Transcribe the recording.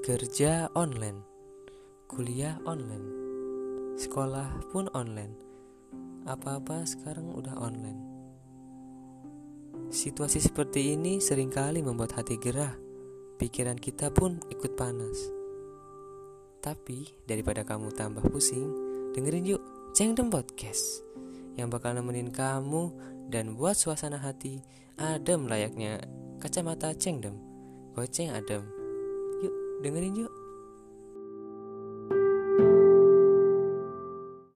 Kerja online, kuliah online, sekolah pun online. Apa-apa sekarang udah online. Situasi seperti ini sering kali membuat hati gerah, pikiran kita pun ikut panas. Tapi daripada kamu tambah pusing, dengerin yuk Cengdem Podcast yang bakal nemenin kamu dan buat suasana hati adem layaknya kacamata Cengdem. Goceng adem. Dengerin yuk.